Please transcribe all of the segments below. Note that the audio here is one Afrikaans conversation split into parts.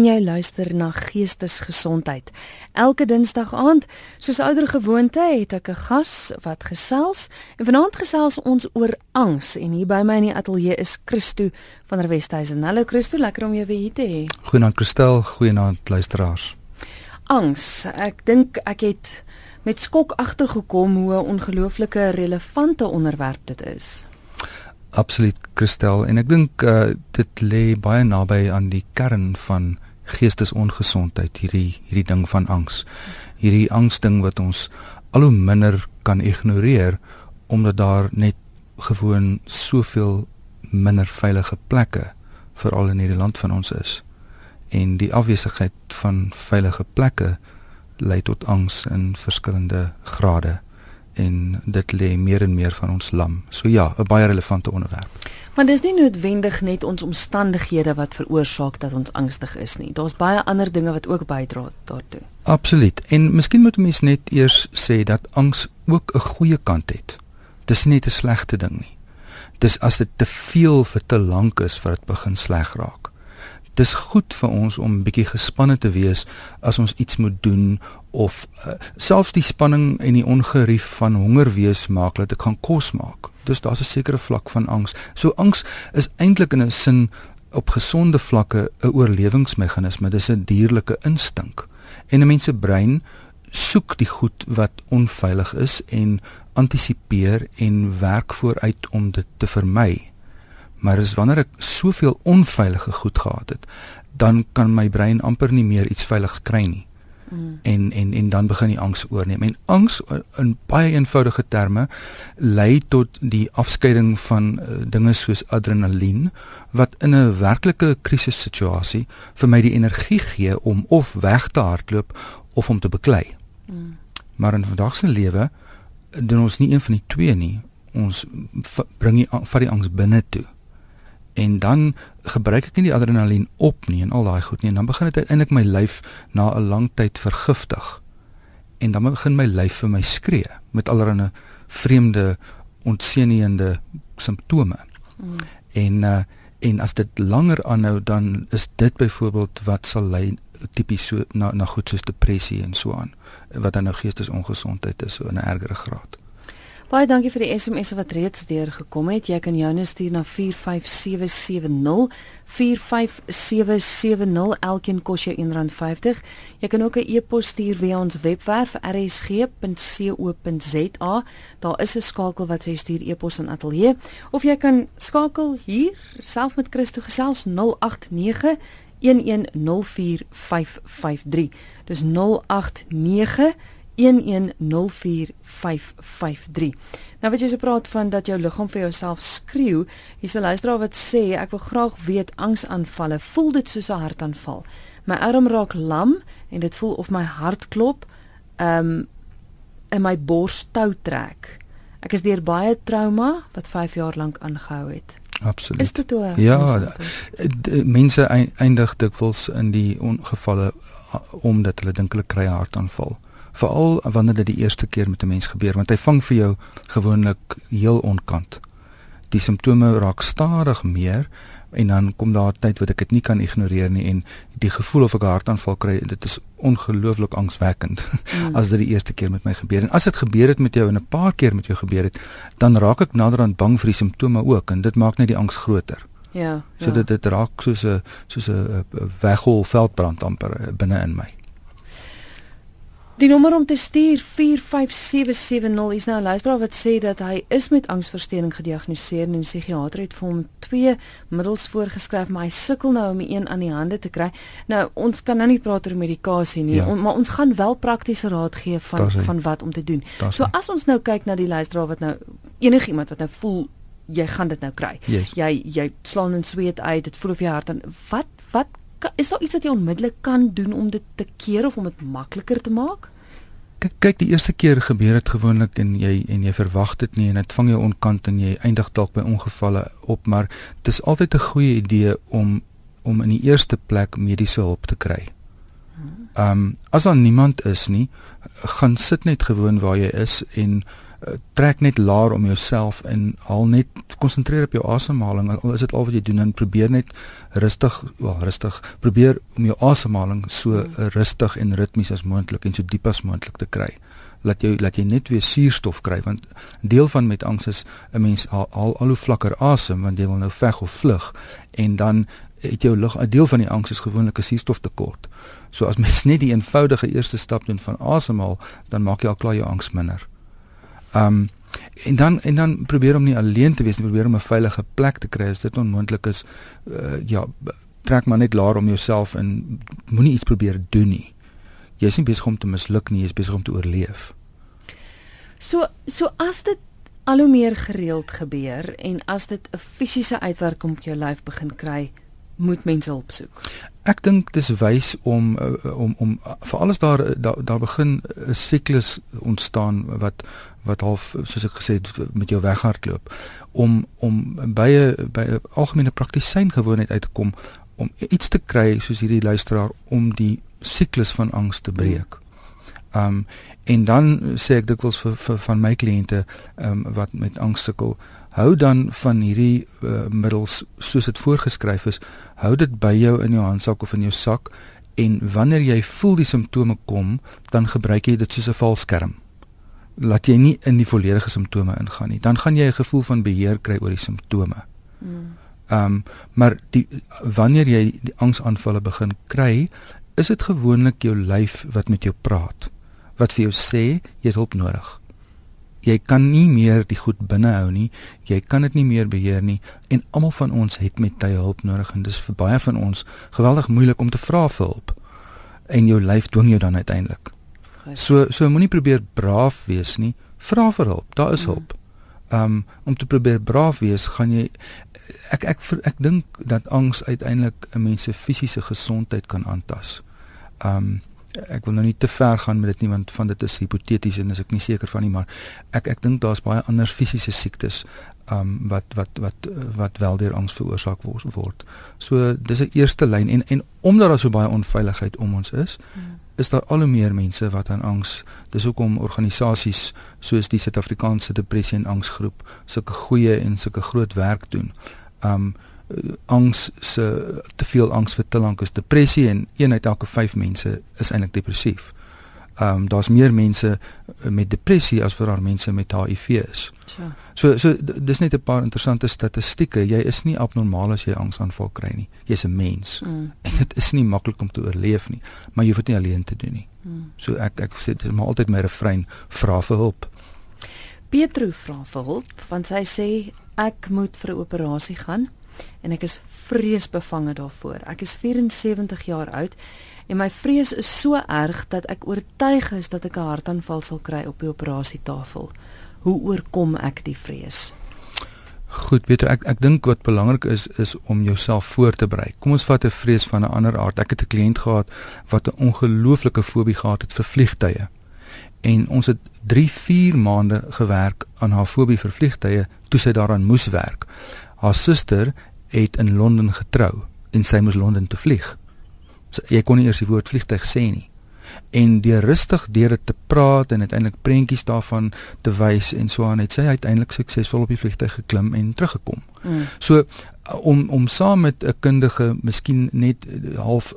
Jy luister na Geestesgesondheid. Elke Dinsdag aand, soos ouer gewoonte, het ek 'n gas wat gesels en vanaand gesels ons oor angs en hier by my in die ateljee is Christo van der Westhuizen. Hallo Christo, lekker om jou weer hier te hê. Goeienaand Christel, goeienaand luisteraars. Angs, ek dink ek het met skok agtergekom hoe 'n ongelooflike relevante onderwerp dit is. Absoluut Christel en ek dink uh, dit lê baie naby aan die kern van geestesongesondheid, hierdie hierdie ding van angs. Hierdie angsding wat ons al hoe minder kan ignoreer omdat daar net gewoon soveel minder veilige plekke veral in hierdie land van ons is. En die afwesigheid van veilige plekke lei tot angs in verskillende grade en dit lê meer en meer van ons lam. So ja, 'n baie relevante onderwerp. Maar dis nie noodwendig net ons omstandighede wat veroorsaak dat ons angstig is nie. Daar's baie ander dinge wat ook bydra daartoe. Absoluut. En miskien moet 'n mens net eers sê dat angs ook 'n goeie kant het. Dis nie net 'n slegte ding nie. Dis as dit te veel vir te lank is wat dit begin sleg raak dis goed vir ons om bietjie gespanne te wees as ons iets moet doen of uh, selfs die spanning en die ongerief van honger wees maak dat ek gaan kos maak. Dus daar's 'n sekere vlak van angs. So angs is eintlik in 'n sin op gesonde vlakke 'n oorlewingsmeganisme. Dis 'n dierlike instink. En 'n mens se brein soek die goed wat onveilig is en antisipeer en werk vooruit om dit te vermy. Maar as wanneer ek soveel onveilige goed gehad het, dan kan my brein amper nie meer iets veiligs kry nie. Mm. En en en dan begin die angs oorneem. En angs in baie eenvoudige terme lei tot die afskeiding van uh, dinge soos adrenalien wat in 'n werklike krisissituasie vir my die energie gee om of weg te hardloop of om te beklei. Mm. Maar in vandag se lewe doen ons nie een van die twee nie. Ons bring die vat die angs binne toe en dan gebruik ek nie die adrenalien op nie en al daai goed nie. En dan begin dit uiteindelik my lyf na 'n lang tyd vergiftig. En dan begin my lyf vir my skree met allerlei vreemde ontseeniende simptome. Mm. en uh, en as dit langer aanhou dan is dit byvoorbeeld wat sal lei tipies so na na goed soos depressie en so aan wat dan nou geestesongesondheid is so in 'n ergere graad Baie dankie vir die SMS wat reeds deurgekom het. Jy kan joune stuur na 45770. 45770 elkeen kos jou R1.50. Jy kan ook 'n e-pos stuur via ons webwerf rsg.co.za. Daar is 'n skakel wat sê stuur e-pos aan ateljee of jy kan skakel hier self met Christo gesels 089 1104553. Dis 089 0891104553. Nou wat jy se praat van dat jou liggaam vir jouself skreeu, hier's 'n luisteraar wat sê ek wil graag weet angsaanvalle, voel dit soos 'n hartaanval? My arm raak lam en dit voel of my hart klop, ehm um, en my bors tou trek. Ek is deur baie trauma wat 5 jaar lank aangehou het. Absoluut. Is dit toe? Ja, mense eindig dikwels in die ongevalle omdat hulle dink hulle kry 'n hartaanval veral wanneer dit die eerste keer met 'n mens gebeur want hy vang vir jou gewoonlik heel onkant. Die simptome raak stadig meer en dan kom daar 'n tyd wat ek dit nie kan ignoreer nie en die gevoel of ek 'n hartaanval kry, dit is ongelooflik angswekkend mm. as dit die eerste keer met my gebeur. En as dit gebeur het met jou en 'n paar keer met jou gebeur het, dan raak ek naderhand bang vir die simptome ook en dit maak net die angs groter. Ja. So ja. dit dit raak soos 'n soos 'n weghol veldbrand amper binne in my. Die nommer om te stuur 45770 is nou 'n luisteraar wat sê dat hy is met angsversteuring gediagnoseer en 'n psigiatër het vir hom twee middels voorgeskryf, maar hy sukkel nou om die een aan die hande te kry. Nou ons kan nou nie praat oor medikasie nie, ja. on, maar ons gaan wel praktiese raad gee van van wat om te doen. So as ons nou kyk na die luisteraar wat nou enigiemand wat nou voel jy gaan dit nou kry. Yes. Jy jy slaan in sweet uit, dit voel of jy hart dan wat wat is daar iets wat jy onmiddellik kan doen om dit te keer of om dit makliker te maak? Kyk, kyk die eerste keer gebeur dit gewoonlik en jy en jy verwag dit nie en dit vang jou onkant en jy eindig dalk by ongevalle op, maar dit is altyd 'n goeie idee om om in die eerste plek mediese hulp te kry. Ehm um, as daar niemand is nie, gaan sit net gewoon waar jy is en trek net laer om jouself en haal net konsentreer op jou asemhaling. Al is dit al wat jy doen en probeer net rustig, wel rustig, probeer om jou asemhaling so uh, rustig en ritmies as moontlik en so diep as moontlik te kry. Laat jy laat jy net weer suurstof kry want deel van met angs is 'n mens haal al, al hoe vlakker asem want jy wil nou veg of vlug en dan het jou lug 'n deel van die angs is gewoonlik 'n suurstoftekort. So as mens net die eenvoudige eerste stap doen van asemhaal, dan maak jy al klaar jou angs minder. Um en dan en dan probeer om nie alleen te wees nie, probeer om 'n veilige plek te kry as dit onmoontlik is. Uh, ja, trek maar net laer om jouself en moenie iets probeer doen nie. Jy is nie besig om te misluk nie, jy is besig om te oorleef. So so as dit al hoe meer gereeld gebeur en as dit 'n fisiese uitwerking op jou lyf begin kry, moet mense hulp soek. Ek dink dis wys om uh, om om vir alles daar daar, daar begin 'n siklus ontstaan wat wat half soos ek gesê het met jou weghardloop om om by 'n by 'n algemene praktisyn gewoonheid uit te kom om iets te kry soos hierdie luisteraar om die siklus van angs te breek. Um en dan sê ek dikwels vir, vir van my kliënte um wat met angs sukkel hou dan van hierdie uh, middels soos dit voorgeskryf is, hou dit by jou in jou handsak of in jou sak en wanneer jy voel die simptome kom, dan gebruik jy dit soos 'n valskerm. Laat jy nie in die volledige simptome ingaan nie. Dan gaan jy 'n gevoel van beheer kry oor die simptome. Hmm. Ehm um, maar die wanneer jy die angsaanvalle begin kry, is dit gewoonlik jou lyf wat met jou praat. Wat vir jou sê jy het hulp nodig jy kan nie meer die goed binnehou nie. Jy kan dit nie meer beheer nie en almal van ons het met tye hulp nodig en dis vir baie van ons geweldig moeilik om te vra vir hulp. En jou lyf dwing jou dan uiteindelik. So so moenie probeer braaf wees nie. Vra vir hulp. Daar is mm. hulp. Um om te probeer braaf wees, gaan jy ek ek ek, ek dink dat angs uiteindelik 'n mens se fisiese gesondheid kan aantas. Um ek wil nou nie te ver gaan met dit nie want van dit is hipoteties en is ek nie seker van nie maar ek ek dink daar's baie ander fisiese siektes um wat wat wat wat wel deur angs veroorsaak word. So dis 'n eerste lyn en en omdat daar so baie onveiligheid om ons is, hmm. Is daar al hoe meer mense wat aan angs. Dis hoekom organisasies soos die Suid-Afrikaanse Depressie en Angsgroep sulke goeie en sulke groot werk doen. Um angs se te veel angs vir te lank is depressie en een uit elke 5 mense is eintlik depressief. Ehm um, daar's meer mense uh, met depressie as vir daar mense met HIV is. Ja. So so dis net 'n paar interessante statistieke. Jy is nie abnormaal as jy angsaanval kry nie. Jy's 'n mens. Mm. En dit is nie maklik om te oorleef nie, maar jy hoef dit nie alleen te doen nie. Mm. So ek ek sê dit is maar altyd my refrein, vra vir hulp. Pietro vra vir hulp want sy sê ek moet vir 'n operasie gaan en ek is vreesbevange daarvoor. Ek is 74 jaar oud en my vrees is so erg dat ek oortuig is dat ek 'n hartaanval sal kry op die operasietafel. Hoe oorkom ek die vrees? Goed, weet jy ek ek dink wat belangrik is is om jouself voor te berei. Kom ons vat 'n vrees van 'n ander aard. Ek het 'n kliënt gehad wat 'n ongelooflike fobie gehad het vir vliegtye. En ons het 3-4 maande gewerk aan haar fobie vir vliegtye toe sy daaraan moes werk. Haar suster het in Londen getrou en sy moes Londen toe vlieg. So, jy kon nie eers die woord vliegtyg sê nie. En deur rustig deur dit te praat en uiteindelik prentjies daarvan te wys en so aan het sy uiteindelik suksesvol op die vliegtyg geklim en teruggekom. Mm. So om om saam met 'n kundige miskien net half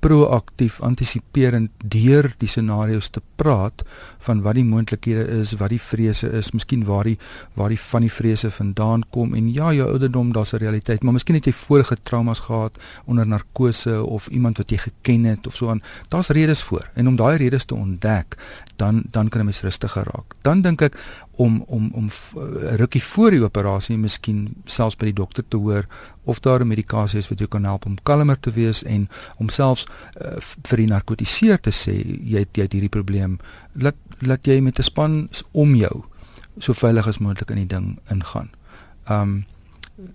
proaktief antisiperend deur die scenario's te praat van wat die moontlikhede is, wat die vrese is, miskien waar die waar die van die vrese vandaan kom en ja, jou ouderdom, daar's 'n realiteit, maar miskien het jy vorige traumas gehad onder narkose of iemand wat jy geken het of so aan. Daar's redes voor en om daai redes te ontdek, dan dan kan 'n mens rustiger raak. Dan dink ek om om om 'n uh, rukkie voor die operasie miskien selfs by die dokter te hoor of daar 'n medikasie is wat jou kan help om kalmer te wees en om selfs uh, vir die narkotiseer te sê jy het, jy het hierdie probleem laat laat jy met 'n span om jou so veilig as moontlik in die ding ingaan. Um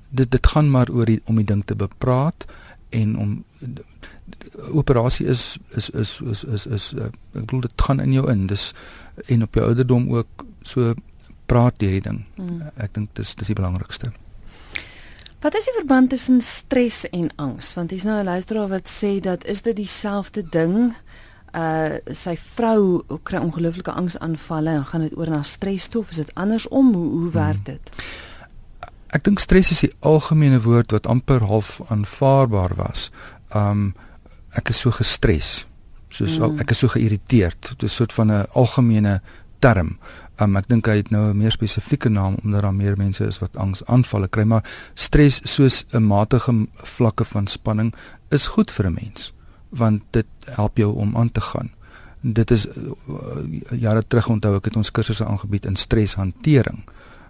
dit dit gaan maar oor die, om die ding te bepraat en om operasie is is is is is, is uh, ek bedoel dit gaan in jou in. Dis en op jou ouderdom ook so praat jy die ding. Hmm. Ek dink dis dis die belangrikste. Wat is die verband tussen stres en angs? Want hier's nou 'n luisteraar wat sê dat is dit dieselfde ding? uh sy vrou kry ongelooflike angsaanvalle en gaan dit oor na stres toe of is dit andersom? Hoe hoe werk hmm. dit? Ek dink stres is die algemene woord wat amper half aanvaarbaar was. Um ek is so gestres. Soos mm. ek is so geïrriteerd. Dit is 'n soort van 'n algemene term. Um, ek dink hy het nou 'n meer spesifieke naam omdat daar meer mense is wat angsaanvalle kry, maar stres soos 'n matige vlakke van spanning is goed vir 'n mens want dit help jou om aan te gaan. Dit is uh, jare terug onthou ek het ons kursusse aangebied in streshantering.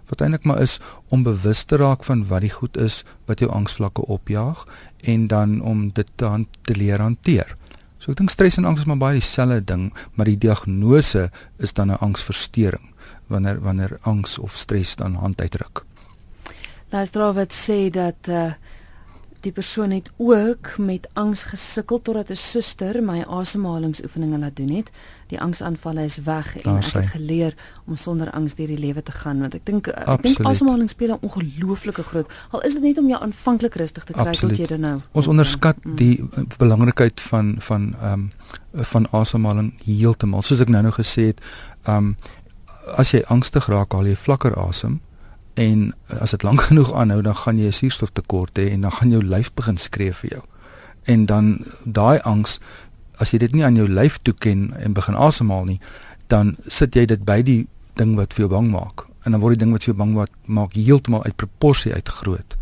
Wat eintlik maar is om bewus te raak van wat die goed is wat jou angsvlakke opjaag en dan om dit te, te leer hanteer. So ek dink stres en angs is maar baie dieselfde ding, maar die diagnose is dan 'n angsversteuring wanneer wanneer angs of stres dan hand uitdruk. Luister wat sê dat uh die persoon het ook met angs gesukkel totdat 'n suster my asemhalingsoefeninge laat doen het. Die angsaanvalle is weg en ek het geleer om sonder angs deur die lewe te gaan want ek dink ek dink asemhaling speel 'n ongelooflike groot al is dit net om jou aanvanklik rustig te kry tot jy dan nou. Ons onderskat mm. die belangrikheid van van ehm um, van asemhaling heeltemal. Soos ek nou nou gesê het, ehm um, as jy angstig raak, haal jy vlakker asem en as dit lank genoeg aanhou, dan gaan jy 'n suurstoftekort hê en dan gaan jou lyf begin skree vir jou. En dan daai angs, as jy dit nie aan jou lyf toeken en begin asemhaal nie, dan sit jy dit by die ding wat vir jou bang maak en dan word die ding wat vir jou bang maak maak heeltemal uit proporsie uit groot.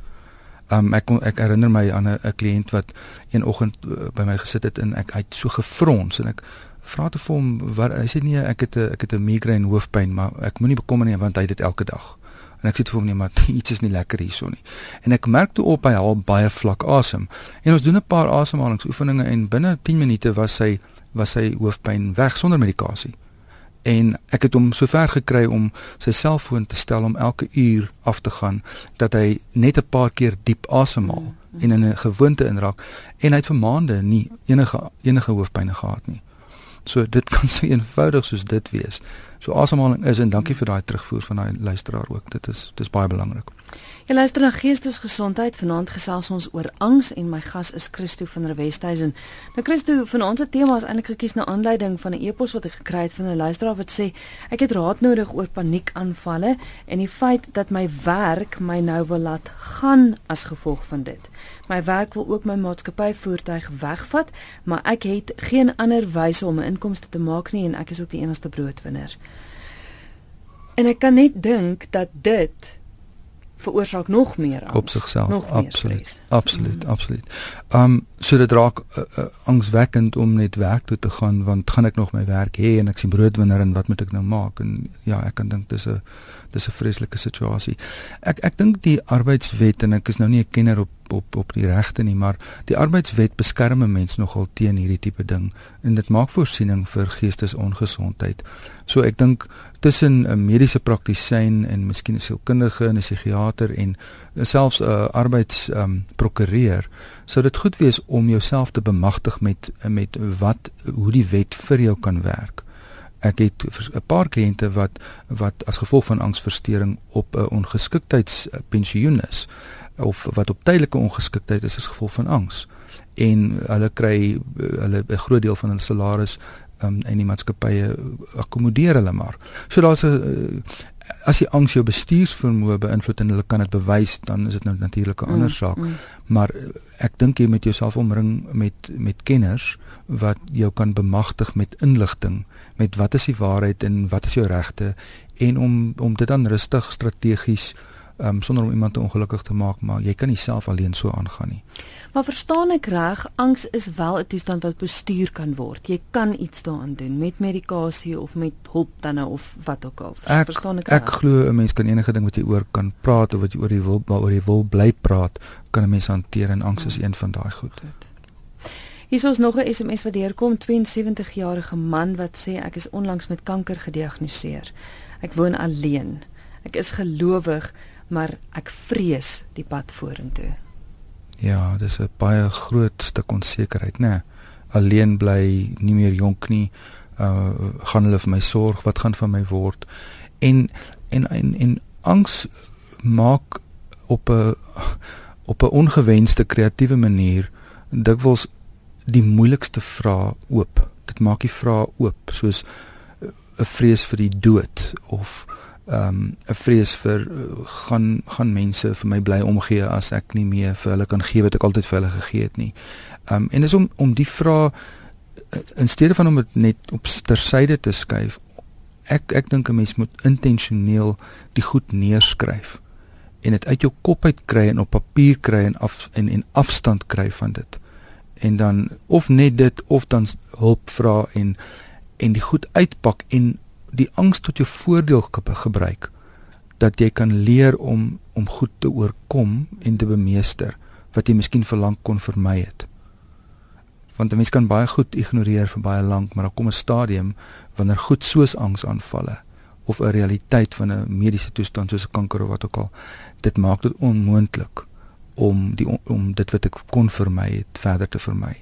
Um ek ek herinner my aan 'n kliënt wat een oggend uh, by my gesit het en ek hy het so gefrons en ek vra te vir hom wat hy sê nee ek het 'n ek het 'n migraine hoofpyn maar ek moenie bekommer nie want hy het dit elke dag en ek sê vir hom nee maar iets is nie lekker hierso nie. En ek merk toe op hy haal baie vlak asem. En ons doen 'n paar asemhalingsoefeninge en binne 10 minute was sy was sy hoofpyn weg sonder medikasie. En ek het hom sover gekry om sy selfoon te stel om elke uur af te gaan dat hy net 'n paar keer diep asemhaal mm. en in 'n gewoonte inraak en hy het vir maande nie enige enige hoofpyn gehad nie. So dit kan so eenvoudig soos dit wees. So asemhaling is en dankie vir daai terugvoer van daai luisteraar ook. Dit is dis baie belangrik. Jy luister na Geestesgesondheid. Vanaand gesels ons oor angs en my gas is Christo van der Westhuizen. Nou Christo, vanaand se tema is eintlik gekies na aanleiding van 'n e-pos wat ek gekry het van 'n luisteraar wat sê ek het raad nodig oor paniekaanvalle en die feit dat my werk my nou wil laat gaan as gevolg van dit. My werk wil ook my maatskappy voertuig wegvat, maar ek het geen ander wyse om 'n inkomste te maak nie en ek is ook die enigste broodwinner. En ek kan net dink dat dit veroorsaak nog meer angs. Op sigself, absoluut. Absoluut, mm. absoluut. Um, so dit raak uh, uh, angswekkend om net werk toe te gaan want gaan ek nog my werk hê en ek sien broodwinner en wat moet ek nou maak en ja, ek kan dink dis 'n dis 'n vreeslike situasie. Ek ek dink die arbeidswet en ek is nou nie 'n kenner op op op die regte nie, maar die arbeidswet beskerm 'n mens nogal teen hierdie tipe ding en dit maak voorsiening vir geestesongesondheid. So ek dink tussen 'n mediese praktisyn en miskien 'n sielkundige en 'n psigiater en selfs 'n arbeids ehm um, prokureur sou dit goed wees om jouself te bemagtig met met wat hoe die wet vir jou kan werk. Ek het 'n paar kliënte wat wat as gevolg van angsversteuring op 'n ongeskiktheidspensioen is of wat op tydelike ongeskiktheid is as gevolg van angs en hulle kry hulle 'n groot deel van hulle salaris um, en die maatskappye akkommodeer hulle maar. So daar's 'n as die angs jou bestuursvermoë beïnvloed en hulle kan dit bewys, dan is dit nou natuurlik 'n ander mm, saak. Mm. Maar ek dink jy moet jouself omring met met kenners wat jou kan bemagtig met inligting met wat is die waarheid en wat is jou regte en om om dit dan rustig strategies um, sonder om iemand te ongelukkig te maak, maar jy kan nie self alleen so aangaan nie. Maar verstaan ek reg, angs is wel 'n toestand wat bestuur kan word. Jy kan iets daaraan doen met medikasie of met hulp dan nou of wat ook al. Ek, verstaan ek reg? Ek glo 'n mens kan enige ding wat jy oor kan praat of wat jy oor die wil oor jy wil bly praat, kan 'n mens hanteer en angs is een van daai goed. goed. Hier is nog 'n SMS wat deurkom, 72 jarige man wat sê ek is onlangs met kanker gediagnoseer. Ek woon alleen. Ek is gelowig, maar ek vrees die pad vorentoe. Ja, dis 'n baie groot stuk onsekerheid, né? Nee, alleen bly, nie meer jonk nie. Uh gaan hulle vir my sorg? Wat gaan van my word? En en en, en angs maak op 'n op 'n ongewenste kreatiewe manier dikwels die moeilikste vrae oop dit maak die vrae oop soos 'n vrees vir die dood of ehm um, 'n vrees vir uh, gaan gaan mense vir my bly omgee as ek nie meer vir hulle kan gee wat ek altyd vir hulle gegee het nie. Ehm um, en dis om om die vrae uh, in steede van om dit net op tersyde te skuif ek ek dink 'n mens moet intentioneel die goed neerskryf en dit uit jou kop uit kry en op papier kry en af en en afstand kry van dit. En dan of net dit of dan hulp vra en en die goed uitpak en die angs tot jou voordeel gebruik dat jy kan leer om om goed te oorkom en te bemeester wat jy miskien vir lank kon vermy het. Want 'n mens kan baie goed ignoreer vir baie lank, maar daar kom 'n stadium wanneer goed soos angsaanvalle of 'n realiteit van 'n mediese toestand soos 'n kanker of wat ook al dit maak dit onmoontlik om die om dit wat ek kon vermy het verder te vermy.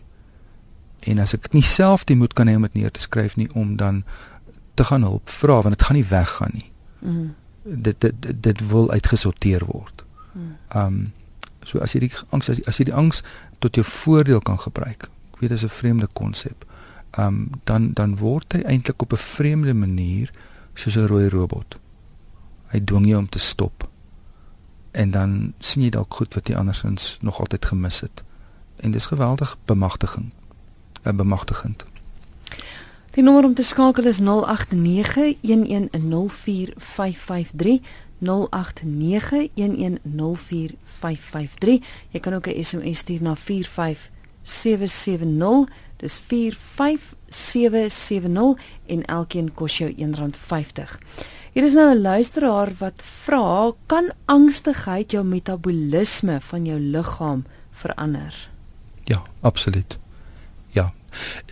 En as ek nie self die moed kan hê om dit neer te skryf nie om dan te gaan hulp vra want dit gaan nie weggaan nie. Mm. Dit, dit dit dit wil uitgesorteer word. Mm. Um so as jy die angs as, as jy die angs tot jou voordeel kan gebruik. Ek weet dit is 'n vreemde konsep um, dan dan word hy eintlik op 'n vreemde manier soos 'n rooi robot. Hy dwing jou om te stop. En dan sien jy dalk goed wat jy andersins nog altyd gemis het. En dis geweldig bemagtiging. 'n Bemagtigend. Die nommer om te skakel is 0891104553. 0891104553. Jy kan ook 'n SMS stuur na 45770. Dis 45770 en elkeen kos jou R1.50. Hier is nou 'n luisteraar wat vra, kan angstigheid jou metabolisme van jou liggaam verander? Ja, absoluut. Ja.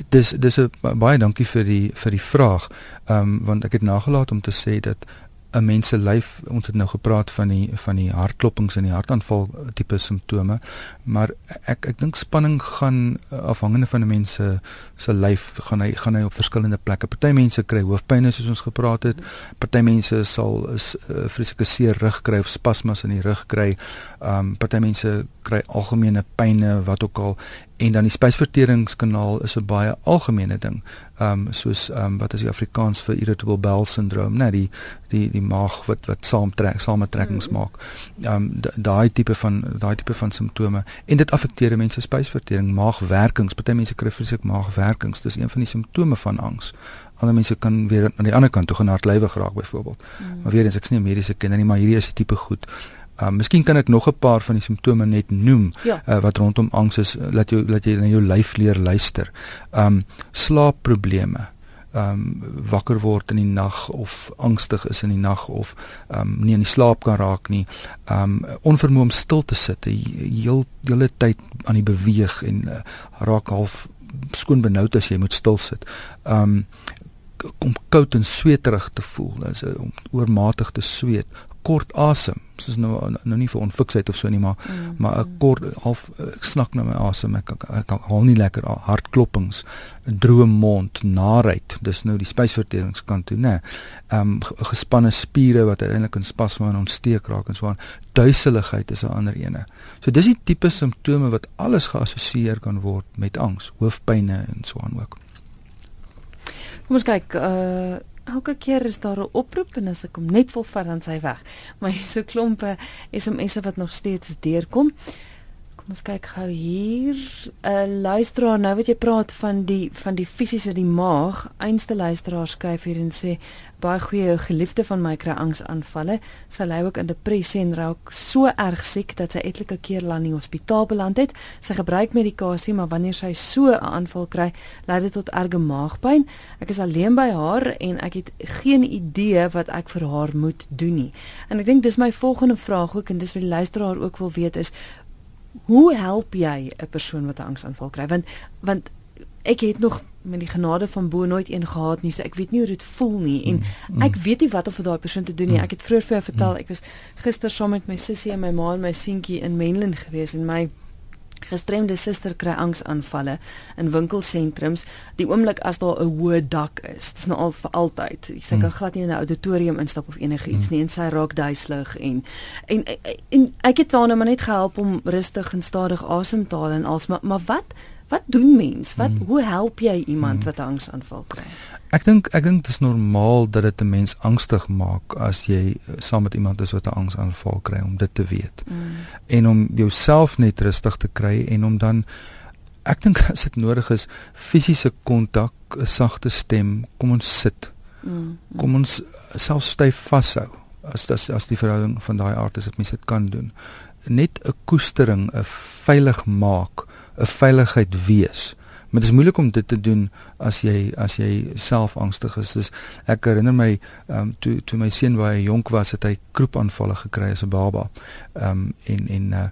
Dis dis 'n baie dankie vir die vir die vraag. Ehm um, want ek het nagelaat om te sê dat 'n mens se lyf, ons het nou gepraat van die van die hartklopings en die hartaanval tipe simptome, maar ek ek dink spanning gaan afhangende van 'n mens se se lyf gaan hy gaan hy op verskillende plekke. Party mense kry hoofpyn soos ons gepraat het. Party mense sal is uh, vreeslike seer rug kry of spasmas in die rug kry. Ehm um, party mense kry algemene pyne wat ook al en dan die spysverteringskanaal is 'n baie algemene ding. Ehm um, soos ehm um, wat is die Afrikaans vir irritable bowel syndrome, né, die die die maag wat wat saamtrek, samentrekkings mm maak. Ehm um, daai tipe van daai tipe van simptome en dit affekteer mense spysvertering, maagwerkings. Party mense kry vreeslik maagwerkings. Dis een van die simptome van angs. Ander mense kan weer aan die ander kant toe gaan hartlywig raak byvoorbeeld. Mm. Maar weer eens ek is nie 'n mediese kenner nie, maar hierdie is die tipe goed. Uh, miskien kan ek nog 'n paar van die simptome net noem ja. uh, wat rondom angs is laat jou laat jy na jou lyf leer luister. Um slaapprobleme. Um wakker word in die nag of angstig is in die nag of um nie in die slaap kan raak nie. Um onvermoë om stil te sit, heel hele tyd aan die beweeg en uh, raak half skoon benoud as jy moet stil sit. Um om koud en sweterig te voel, dis om oormatig te sweet, kort asem. Is nou nou nie vir onfiksheid of so nie, maar mm. maar 'n kort half ek snak na my asem. Ek ek, ek haal nie lekker hartklopings, droë mond, naait. Dis nou die spysverteringskant toe, né? Ehm um, gespanne spiere wat uiteindelik in spasme en ontsteek raak en so aan. Duiseligheid is 'n ander ene. So dis die tipe simptome wat alles geassosieer kan word met angs, hoofpynne en so aan ook. Kom ons kyk, uh elke keer is daar 'n oproep en as ek hom net wil vat dan sy weg. Maar hier's so klompe SMS'e wat nog steeds deurkom. Kom ons kyk gou hier. 'n uh, Luisteraar, nou wat jy praat van die van die fisiese die maag, einste luisteraar skryf hier en sê baie goeie geliefde van my kry angsaanvalle. Sy lê ook in depressie en raak so erg siek dat sy etlike keer lank in die hospitaal beland het. Sy gebruik medikasie, maar wanneer sy so 'n aanval kry, lei dit tot erge maagpyn. Ek is alleen by haar en ek het geen idee wat ek vir haar moet doen nie. En ek dink dis my volgende vraag ook en dis wat die luisteraar ook wil weet is hoe help jy 'n persoon wat 'n angsaanval kry? Want want ek het nog met die genade van bo nooit een gehad nie so ek weet nie hoe dit voel nie en mm, mm. ek weet nie wat om vir daai persoon te doen nie mm. ek het vroeër vir jou vertel ek was gister saam met my sussie en my ma en my seentjie in Menlyn gewees en my gestremde suster kry angsaanvalle in winkelsentrums die oomblik as daar 'n hoë dak is dit's nou al vir altyd sy kan glad nie in 'n auditorium instap of enigiets nie en sy raak duiselig en en en ek het haar nou maar net gehelp om rustig en stadig asem te haal en als maar maar wat Wat doen mens? Wat hmm. hoe help jy iemand hmm. wat angsaanval kry? Ek dink ek dink dit is normaal dat dit 'n mens angstig maak as jy eh, saam met iemand is wat 'n angsaanval kry om dit te weet. Hmm. En om jouself net rustig te kry en om dan ek dink as dit nodig is fisiese kontak, 'n sagte stem, kom ons sit. Hmm. Kom ons self styf vashou as as as die verhouding van daai aard is dat mens dit kan doen. Net 'n koestering, 'n veilig maak, 'n veiligheid wees. Maar dit is moeilik om dit te doen as jy as jy self angstig is. Dus ek herinner my ehm um, toe toe my seun baie jonk was, het hy kroepaanvalle gekry as 'n baba. Ehm um, en en uh,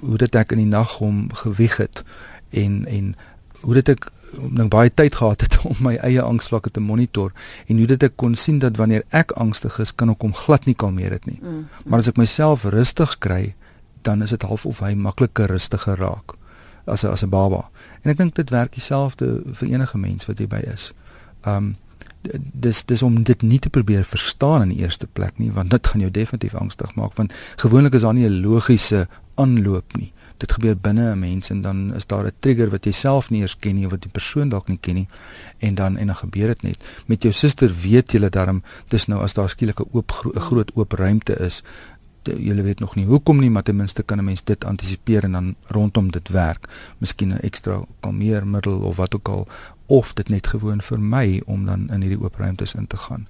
hoe dit ek in die nag hom gewieg het en en hoe dit ek nou baie tyd gehad het om my eie angsvlakke te monitor en hoe dit ek kon sien dat wanneer ek angstig is, kan ek hom glad nie kalmeer dit nie. Mm. Maar as ek myself rustig kry, dan is dit half of hy makliker rustiger raak as as 'n baba. En ek dink dit werk dieselfde vir enige mens wat jy by is. Um dis dis om dit nie te probeer verstaan in die eerste plek nie, want dit gaan jou definitief angstig maak want gewoonlik is daar nie 'n logiese aanloop nie dit gebeur binne 'n mens en dan is daar 'n trigger wat jy self nie eers ken nie of wat die persoon dalk nie ken nie en dan en dan gebeur dit net met jou suster weet jy darm dis nou as daar skielik 'n oop 'n groot oop ruimte is jy weet nog nie hoekom nie maar ten minste kan 'n mens dit antisipeer en dan rondom dit werk miskien 'n ekstra kalmeermiddel of wat ook al of dit net gewoon vir my om dan in hierdie oop ruimtes in te gaan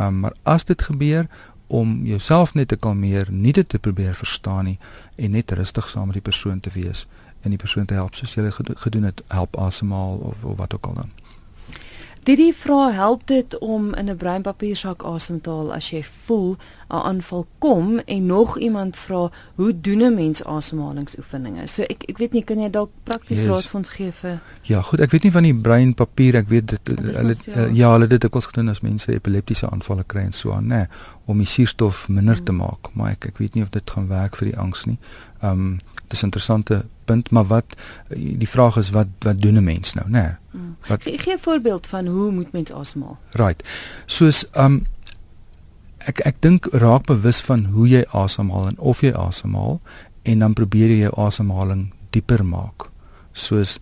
um, maar as dit gebeur om jouself net te kalmeer, nie dit te probeer verstaan nie en net rustig saam met die persoon te wees en die persoon te help soos jy gedoen het, help asemhaal of, of wat ook al dan. Didi vra help dit om in 'n breinpapiersak asem te haal as jy voel 'n aanval kom en nog iemand vra hoe doen 'n mens asemhalingsoefeninge. So ek ek weet nie kan jy dalk prakties raad vir ons gee vir Ja, goed, ek weet nie van die breinpapier, ek weet dit hulle ja. ja, hulle dit het gedoen as mense epileptiese aanvalle kry en so aan, nê, nee, om die suurstof minder hmm. te maak, maar ek ek weet nie of dit gaan werk vir die angs nie. Um dis 'n interessante punt, maar wat die vraag is wat wat doen 'n mens nou, né? Nee, mm. Wat Ge gee 'n voorbeeld van hoe moet mens asemhaal? Right. Soos um ek ek dink raak bewus van hoe jy asemhaal en of jy asemhaal en dan probeer jy jou asemhaling dieper maak. Soos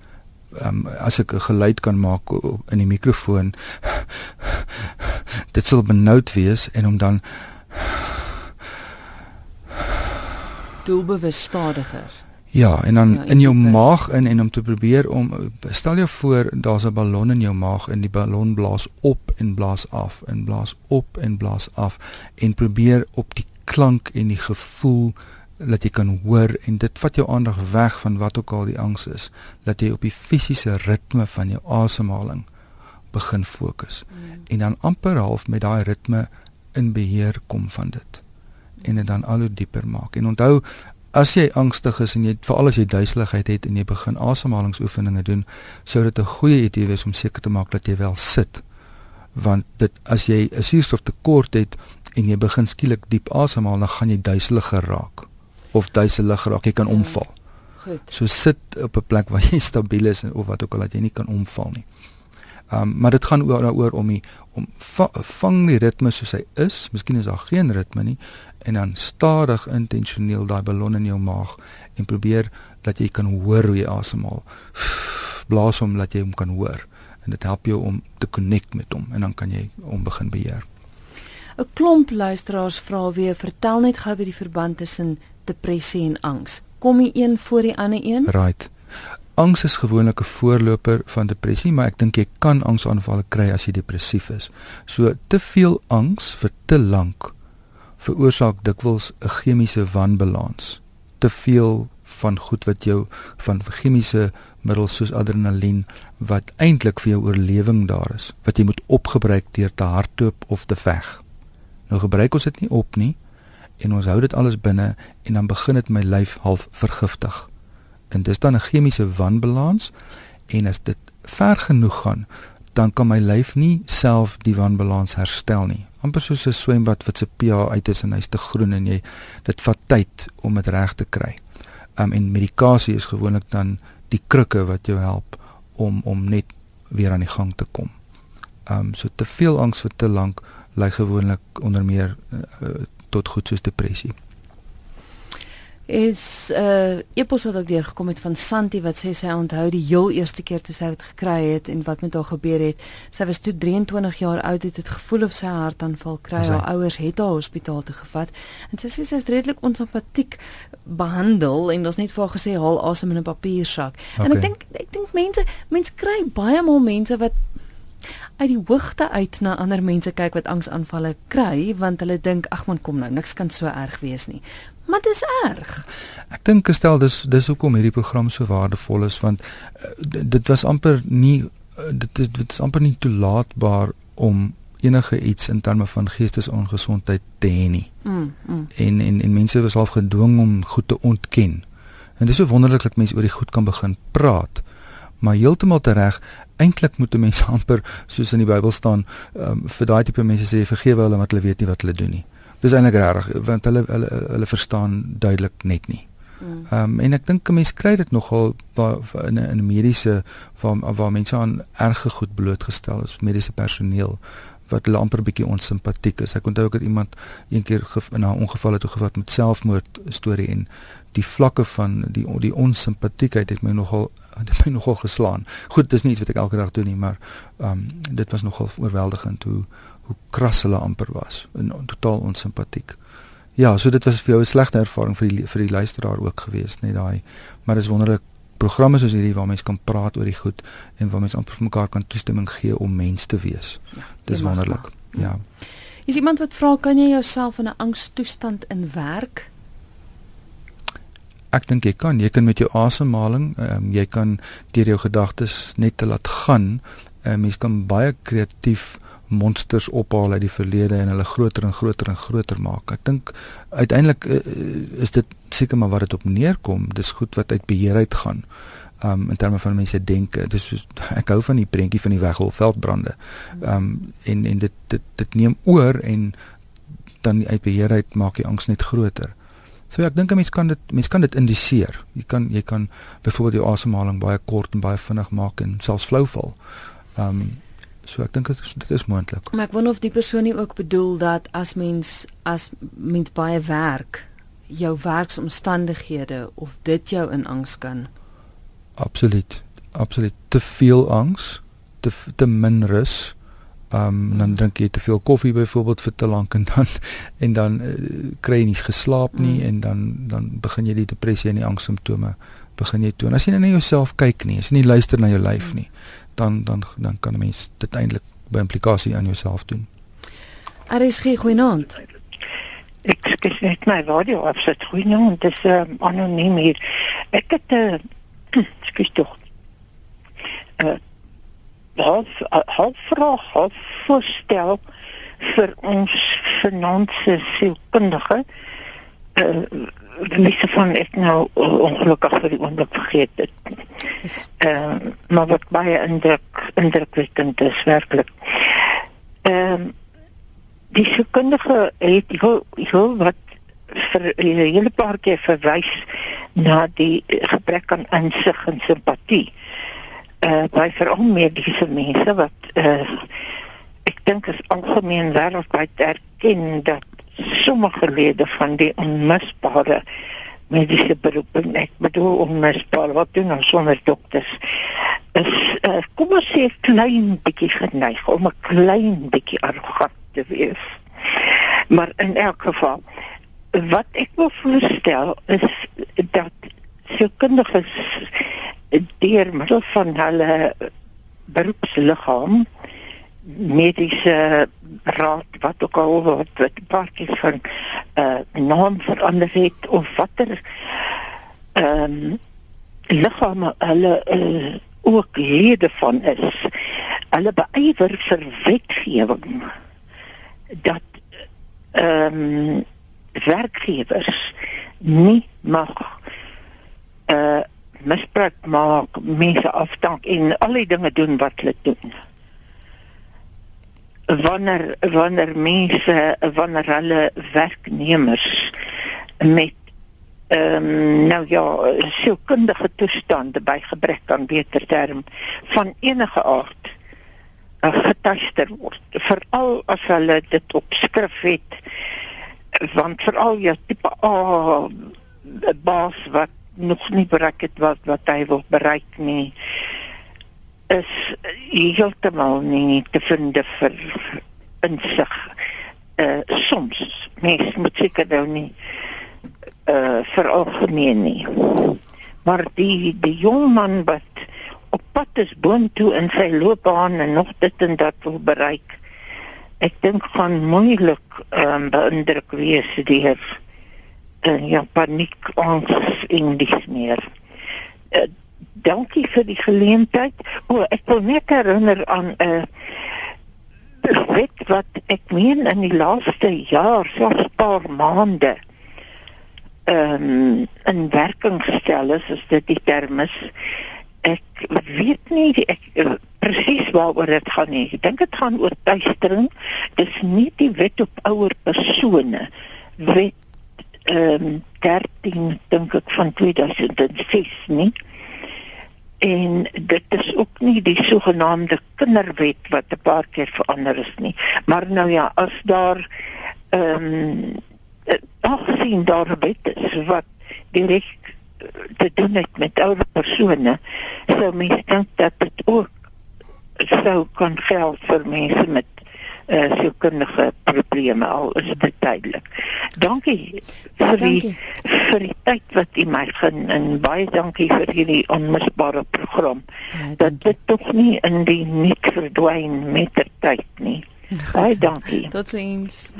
um as ek 'n geluid kan maak in die mikrofoon dit sal benoud wees en om dan doelbewus stadiger. Ja, en dan ja, in jou dieper. maag in en om te probeer om stel jou voor daar's 'n ballon in jou maag en die ballon blaas op en blaas af en blaas op en blaas af en probeer op die klank en die gevoel dat jy kan hoor en dit vat jou aandag weg van wat ook al die angs is dat jy op die fisiese ritme van jou asemhaling begin fokus mm. en dan amper half met daai ritme in beheer kom van dit en dit dan al hoe dieper maak. En onthou, as jy angstig is en jy veral as jy duiseligheid het en jy begin asemhalingsoefeninge doen, sou dit 'n goeie idee wees om seker te maak dat jy wel sit. Want dit as jy 'n suurstoftekort het en jy begin skielik diep asemhaal, dan gaan jy duiseliger raak of duiselig raak, jy kan ja. omval. Goed. So sit op 'n plek waar jy stabiel is of wat ook al dat jy nie kan omval nie. Um maar dit gaan oor daaroor om die om va, vang die ritme soos hy is. Miskien is daar geen ritme nie en dan stadig intentioneel daai ballon in jou maag en probeer dat jy kan hoor hoe jy asemhaal. Blaas hom dat jy hom kan hoor en dit help jou om te connect met hom en dan kan jy hom begin beheer. 'n Klomp luisteraars vra weer, vertel net gou oor die verband tussen depressie en angs. Kom die een voor die ander een? Right. Angs is gewoonlik 'n voorloper van depressie, maar ek dink jy kan angsaanvalle kry as jy depressief is. So te veel angs vir te lank veroorsaak dikwels 'n chemiese wanbalans. Te veel van goed wat jou van chemiese middels soos adrenalien wat eintlik vir jou oorlewing daar is, wat jy moet opgebruik deur te hardloop of te veg. Nou gebruik ons dit nie op nie en ons hou dit alles binne en dan begin dit my lyf half vergiftig. En dis dan 'n chemiese wanbalans en as dit ver genoeg gaan, dan kan my lyf nie self die wanbalans herstel nie amper soos 'n swembad wat se pH uit is en hy's te groen en jy dit vat tyd om dit reg te kry. Um en medikasie is gewoonlik dan die krikke wat jou help om om net weer aan die gang te kom. Um so te veel angs vir te lank lei gewoonlik onder meer uh, tot goed soos depressie. Is 'n uh, epos wat ook deurgekom het van Santi wat sê sy onthou die heel eerste keer toe sy dit gekry het en wat met haar gebeur het. Sy was toe 23 jaar oud het het gevoel of sy hartaanval kry. Haar ouers het haar hospitaal toe gevat en sy sê sy is redelik onsimpatiek behandel en ons net vir haar gesê haal asem in 'n papiersak. Okay. En ek dink ek dink mense mense kry baie maal mense wat uit die hoogte uit na ander mense kyk wat angsaanvalle kry want hulle dink ag man kom nou niks kan so erg wees nie. Maar dis erg. Ek dink gestel dis dis hoekom hierdie program so waardevol is want uh, dit was amper nie uh, dit is dit is amper nie toelaatbaar om enige iets in terme van geestesongesondheid te hê nie. Mm, mm. En en en mense was half gedwing om goed te ontken. En dis so wonderlik dat mense oor die goed kan begin praat. Maar heeltemal reg, eintlik moet 'n mens amper soos in die Bybel staan, um, vir daai tipe mense sê vergewe hulle want hulle weet nie wat hulle doen nie. Dis eintlik reg want hulle hulle hulle verstaan duidelik net nie. Mm. Ehm um, en ek dink 'n mens kry dit nogal in 'n in 'n mediese waar waar mense aan erge goed blootgestel is, mediese personeel wat hulle amper bietjie onsimpatiek is. Ek onthou ek het iemand een keer in 'n ongeval het gevat met selfmoord storie en die vlakke van die die onsimpatiekheid het my nogal het my nogal geslaan. Goed, dis nie iets wat ek elke dag doen nie, maar ehm um, dit was nogal oorweldigend hoe hoe kras hulle amper was en totaal onsimpatiek. Ja, so dit was vir jou 'n slegte ervaring vir die vir die luisteraar ook geweest, net daai. Maar dis wonderlik programme soos hierdie waar mense kan praat oor die goed en waar mense amper vir mekaar kan toestemming gee om mens te wees. Ja, dis wonderlik. Ja. Is iemand wat vra kan jy jouself in 'n angstoestand in werk? Ek dink jy kan, jy kan met jou asemhaling, um, jy kan deur jou gedagtes net te laat gaan. Um, mens kan baie kreatief monsters ophaal uit die verlede en hulle groter en groter en groter maak. Ek dink uiteindelik uh, is dit seker maar wat dit op neerkom. Dis goed wat uit beheer uit gaan. Um in terme van mense denke. Dis soos ek hou van die prentjie van die weghol veldbrande. Um en en dit dit dit neem oor en dan uit beheer uit maak die angs net groter. So ek dink 'n mens kan dit mens kan dit indiseer. Jy kan jy kan byvoorbeeld jou asemhaling baie kort en baie vinnig maak en selfs flou val. Um So ek dink dit is moontlik. Maar ek wonder of die persoon nie ook bedoel dat as mens as mens baie werk, jou werksomstandighede of dit jou in angs kan. Absoluut. Absoluut. Te veel angs, te te min rus. Ehm um, dan drink jy te veel koffie byvoorbeeld vir te lank en dan en dan uh, kry jy nie geslaap nie mm. en dan dan begin jy die depressie en die angssimptome begin jy toon. As jy net na jouself kyk nie, as jy nie luister na jou lyf nie, dan dan dan kan 'n mens dit eintlik by implikasie aan jouself doen. RSG goeienaand. Ek skus net my radio afsit. Goeienaand, dis uh, anoniem hier. Ek het 'n uh, eh, skus tog. Uh half half vraag, half voorstel vir ons finansiële sielkundige. Uh Lise van ek nou ongelukkig vir die oomblik vergeet het. Ehm uh, maar wat baie indruk indrukwekkend is werklik. Ehm um, die sekundige het heel, heel wat vir 'n hele paar keer verwys na die gebrek aan insig en simpatie. Eh uh, by veral mediese mense wat eh uh, ek dink is algemeen wêreldwyd erken dat sommige lede van die onmisbare mediese beroepe ek bedoel onmisbaar wat doen ons sonder dokters? Is uh, kom ons sê klein bietjie geneig om 'n klein bietjie arrogant te wees. Maar in elk geval wat ek wil voorstel is dat sielkundiges deur middel van hulle beroepsliggaam mediese raad wat ook al wat wat paartjies van uh naam verander het of watter ehm um, liggame hulle uh, ook lede van is. Hulle beywer vir wetgewing dat ehm um, werkgewers nie mag uh misbruik maak mense afdank en al die dinge doen wat hulle doen wanneer wanneer mense wanneer hulle werknemers met ehm um, nou ja sielkundige toestande by gebrek aan beter term van enige aard uh, getuister word. Veral as hulle dit op skrif het want veral ja tipe A baas wat nog nie bereik het wat wat hy wil bereik nie is heeltemal nie te vind vir insig. Uh soms mens moet seker nou nie uh vir algemeen nie. Maar die die jong man wat op pad is boontoe in sy loopbaan en nog dit en dat wil bereik. Ek dink gaan moeilik ehm um, beïndruk wees deur uh, ja paniek angs en dis meer. Uh, dankie vir die geleentheid. O, ek wil net herinner aan 'n uh, wet wat ek meen in die laaste jaar, selfs paar maande ehm um, in werking gestel is, as dit die term is. Ek weet nie ek uh, presies waaroor dit gaan nie. Ek dink dit gaan oor tuistering. Dis nie die wet op ouer persone wet ehm um, 13 dink ek van 2006 nie en dit is ook nie die sogenaamde kinderwet wat 'n paar keer verander is nie. Maar nou ja as daar ehm um, ag sien daar wet is wat direk te doen het met ouer persone sou mens dink dat dit ook sou kan geld vir mense met uh, sielkundige probleme al is dit duidelik. Dankie vir die vir die tyd wat u my gen en baie dankie vir hierdie onmisbare program. Ja, dat dit tog nie in die nik verdwyn met die tyd nie. Baie dankie. Totsiens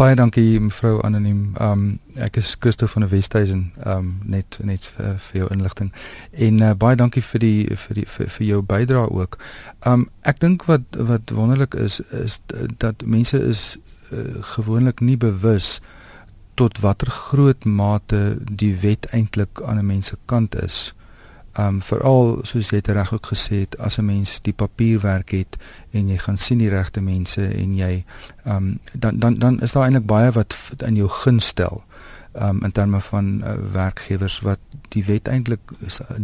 baie dankie mevrou anoniem. Um ek is Christo van die Westhuizen. Um net net vir, vir jou inligting. En uh, baie dankie vir die vir die vir, vir jou bydrae ook. Um ek dink wat wat wonderlik is is dat mense is uh, gewoonlik nie bewus tot watter groot mate die wet eintlik aan 'n mens se kant is um veral soos jy dit reg ook gesê het as 'n mens die papierwerk het en jy gaan sien die regte mense en jy um dan dan dan is daar eintlik baie wat in jou gun stel um in terme van uh, werkgewers wat die wet eintlik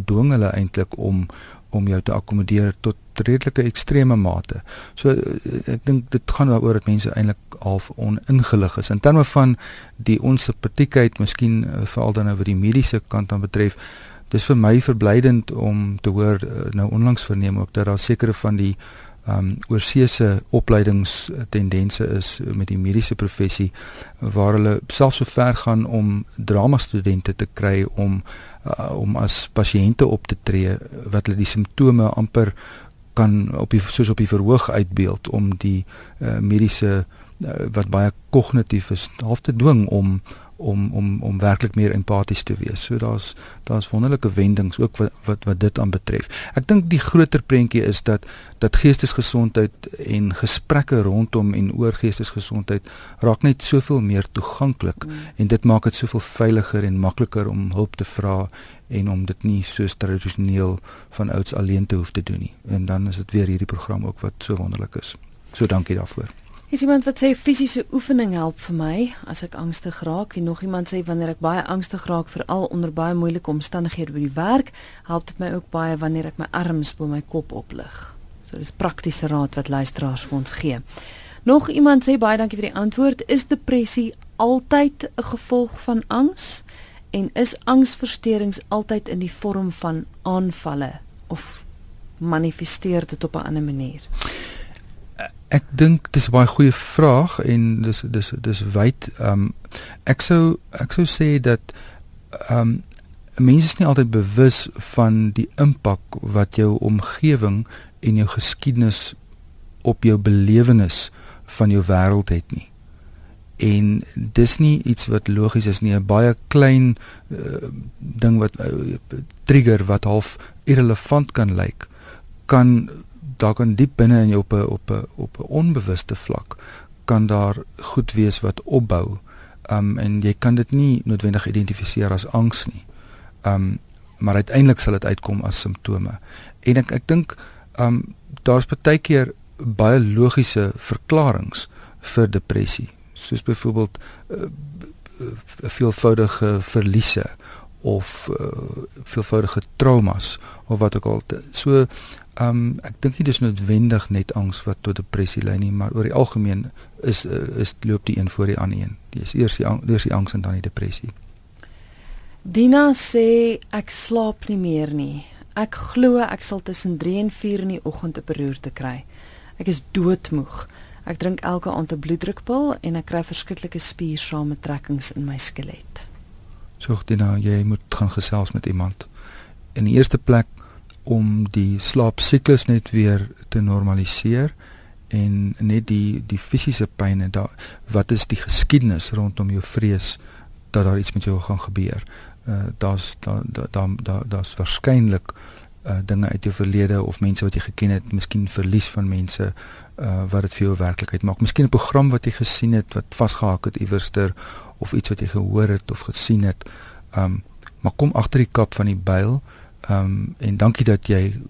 dwing hulle eintlik om om jou te akkommodeer tot redelike ekstreme mate. So uh, ek dink dit gaan daaroor dat mense eintlik half oningelig is in terme van die onsympatiekheid, miskien uh, veral dan oor die mediese kant dan betref dis vir my verblydend om te hoor uh, nou onlangs verneem ook dat daar sekere van die um oorseese opleidingstendense is met die mediese professie waar hulle selfs so ver gaan om drama studente te kry om uh, om as pasiënte op te tree wat hulle die simptome amper kan op die soos op die verhoog uitbeeld om die uh, mediese uh, wat baie kognitief is half te dwing om om om om werklik meer empaties te wees. So daar's daar's wonderlike wendings ook wat wat wat dit aanbetref. Ek dink die groter prentjie is dat dat geestesgesondheid en gesprekke rondom en oor geestesgesondheid raak net soveel meer toeganklik mm. en dit maak dit soveel veiliger en makliker om hulp te vra en om dit nie so tradisioneel van ouds alleen te hoef te doen nie. En dan is dit weer hierdie program ook wat so wonderlik is. So dankie daarvoor. Is iemand wat sê fisiese oefening help vir my as ek angstig raak en nog iemand sê wanneer ek baie angstig raak veral onder baie moeilike omstandighede by die werk, help dit my ook baie wanneer ek my arms bo my kop oplig. So dis praktiese raad wat luisteraars vir ons gee. Nog iemand sê baie dankie vir die antwoord. Is depressie altyd 'n gevolg van angs en is angsversteurings altyd in die vorm van aanvalle of manifesteer dit op 'n ander manier? Ek dink dis 'n baie goeie vraag en dis dis dis wyd. Ehm um, ek sou ek sou sê dat ehm um, mense is nie altyd bewus van die impak wat jou omgewing en jou geskiedenis op jou belewenis van jou wêreld het nie. En dis nie iets wat logies is nie, 'n baie klein uh, ding wat uh, trigger wat half irrelevant kan lyk kan daar kan diep binne in jou op 'n op 'n op 'n onbewuste vlak kan daar goed wees wat opbou. Um en jy kan dit nie noodwendig identifiseer as angs nie. Um maar uiteindelik sal dit uitkom as simptome. En ek ek dink um daar's baie keer baie logiese verklaringe vir depressie. Soos byvoorbeeld uh, veelvoudige verliese of uh, veelvoudige traumas of wat ook al. So Ehm um, ek dink nie dis noodwendig net angs wat tot depressie lei nie, maar oor die algemeen is uh, is loop die een voor die ander een. Dis eers die eers die angs en dan die depressie. Dina sê ek slaap nie meer nie. Ek glo ek sal tussen 3 en 4 in die oggend 'n beroerte kry. Ek is doodmoeg. Ek drink elke aand 'n bloeddrukpil en ek kry verskriklike spiersamentrekkings in my skelet. So Dina, jy moet gaan gesels met iemand. In die eerste plek om die slaapsiklus net weer te normaliseer en net die die fisiese pyn en da wat is die geskiedenis rondom jou vrees dat daar iets met jou gaan gebeur. Uh daar's daar daar daar daar's da, waarskynlik uh dinge uit jou verlede of mense wat jy geken het, miskien verlies van mense uh wat dit vir jou werklikheid maak. Miskien 'n program wat jy gesien het wat vasgehak het iewerster of iets wat jy gehoor het of gesien het. Um maar kom agter die kap van die byl. Ehm um, en dankie dat jy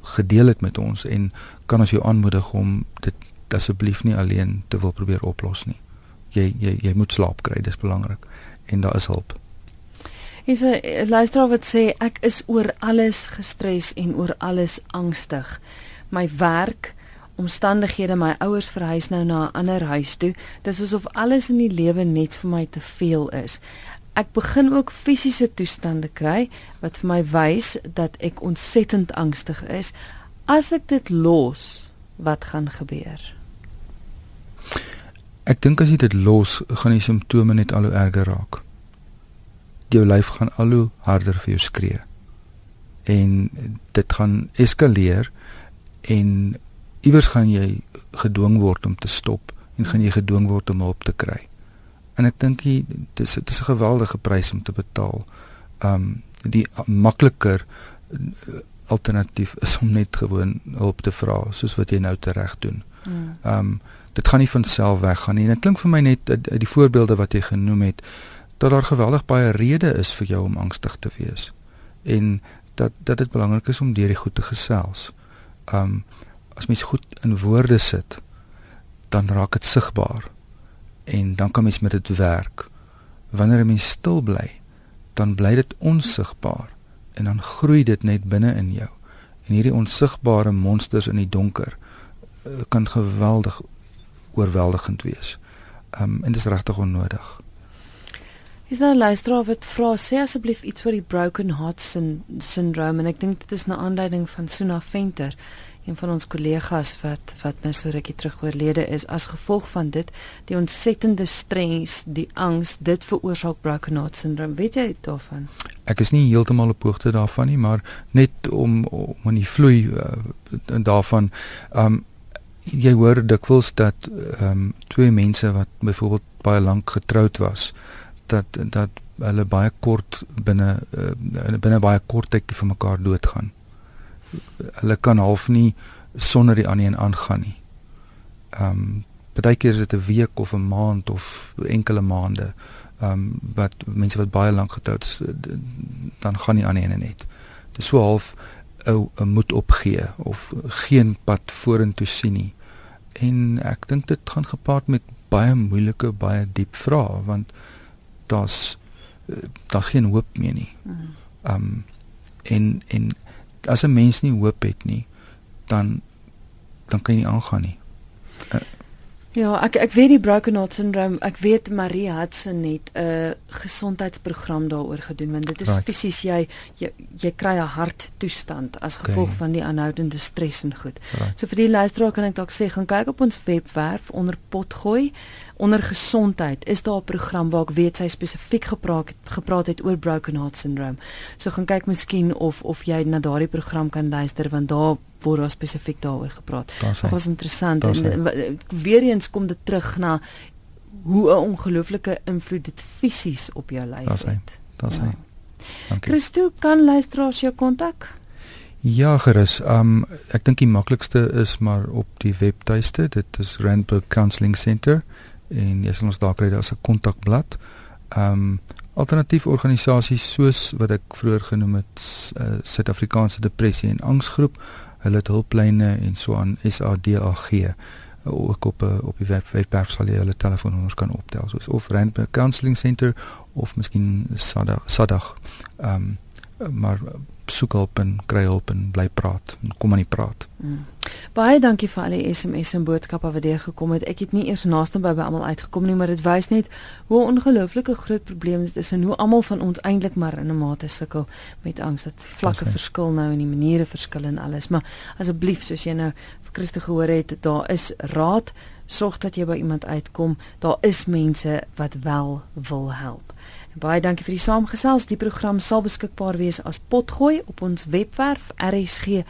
gedeel het met ons en kan ons jou aanmoedig om dit asseblief nie alleen te wil probeer oplos nie. Jy jy jy moet slaap kry, dis belangrik en daar is hulp. Is 'n luisteraar wat sê ek is oor alles gestres en oor alles angstig. My werk omstandighede my ouers verhuis nou na 'n ander huis toe. Dis asof alles in die lewe net vir my te veel is ek begin ook fisiese toestande kry wat vir my wys dat ek ontsettend angstig is. As ek dit los, wat gaan gebeur? Ek dink as jy dit los, gaan die simptome net al hoe erger raak. Jou lyf gaan al hoe harder vir jou skree. En dit gaan eskaleer en iewers gaan jy gedwing word om te stop en gaan jy gedwing word om hulp te kry en ek dink dit is dit is 'n geweldige prys om te betaal. Um die makliker uh, alternatief is om net gewoon hulp te vra soos wat jy nou tereg doen. Mm. Um dit gaan nie van self weggaan nie. En dit klink vir my net uit die voorbeelde wat jy genoem het dat daar geweldig baie redes is vir jou om angstig te wees. En dat dat dit belangrik is om deur die goed te gesels. Um as mens goed in woorde sit, dan raak dit sigbaar en dan kan mens met dit werk. Wanneer 'n mens stil bly, dan bly dit onsigbaar en dan groei dit net binne in jou. En hierdie onsigbare monsters in die donker uh, kan geweldig oorweldigend wees. Um en dit is regtig onnodig. Is nou luister wat vra sê asseblief iets oor die broken heart syndrome en ek dink dit is 'n aanduiding van Suna Venter een van ons kollegas wat wat nou so rukkie terug oorlede is as gevolg van dit die ontsettende stres, die angs, dit veroorsaak broken heart syndrome. Weet jy daarvan? Ek is nie heeltemal op hoogte daarvan nie, maar net om om in die vloei uh, daarvan um jy hoor dikwels dat um twee mense wat byvoorbeeld baie lank getroud was dat dat hulle baie kort binne uh, binne baie kort tydjie van mekaar doodgaan hulle kan half nie sonder die ander een aangaan nie. Ehm um, baie keer is dit 'n week of 'n maand of enkele maande. Ehm um, wat mense wat baie lank getroud is dan gaan die ander een net. Dit is so half 'n 'n moed opgee of geen pad vorentoe sien nie. En ek dink dit gaan gepaard met baie moeilike, baie diep vrae want daar's eh, daar geen hoop meer nie. Mhm. Ehm um, en en as 'n mens nie hoop het nie, dan dan kan jy nie aangaan nie. Uh, ja, ek ek weet die broken heart syndrome, ek weet Marie Hudson het 'n gesondheidsprogram daaroor gedoen want dit is right. fisies jy, jy jy kry 'n harttoestand as gevolg okay. van die aanhoudende stres en goed. Right. So vir die luisteraar kan ek dalk sê gaan kyk op ons webwerf onder potgooi onder gesondheid is daar 'n program waar ek weet sy spesifiek gepraat gepraat het oor broken heart syndrome. So gaan kyk miskien of of jy na daardie program kan luister want daar word daar spesifiek daaroor gepraat. Dit was interessant en weer eens kom dit terug na hoe 'n ongelooflike invloed dit fisies op jou lyf het. Daar's hy. Dankie. Christo kan luisteraars jou kontak? Ja, gerus. Um ek dink die maklikste is maar op die webtuiste. Dit is Randburg Counselling Center en jy sal ons daar kry as 'n kontakblad. Ehm um, alternatiewe organisasies soos wat ek vroeër genoem het uh, Suid-Afrikaanse Depressie en Angsgroep, hulle het hulplyne en so aan SADAG uh, ook op uh, op die web webwerf sal jy hulle telefoonnommers kan optel soos of Randburg Counselling Center of miskien SADAG SADAG. Ehm um, maar soek hulp en kry hulp en bly praat en kom aan die praat. Mm. Baie dankie vir al die SMS en boodskappe wat deurgekom het. Ek het nie eers naaste by by almal uitgekom nie, maar dit wys net hoe ongelooflike groot probleem dit is en hoe almal van ons eintlik maar in 'n mate sukkel met angs. Dat vlakke verskil nou en die maniere verskil en alles, maar asseblief soos jy nou vir Christo gehoor het, daar is raad sorg dat jy by iemand uitkom. Daar is mense wat wel wil help. Baie dankie vir die saamgesels. Die program sal beskikbaar wees as potgooi op ons webwerf rsg.co.za.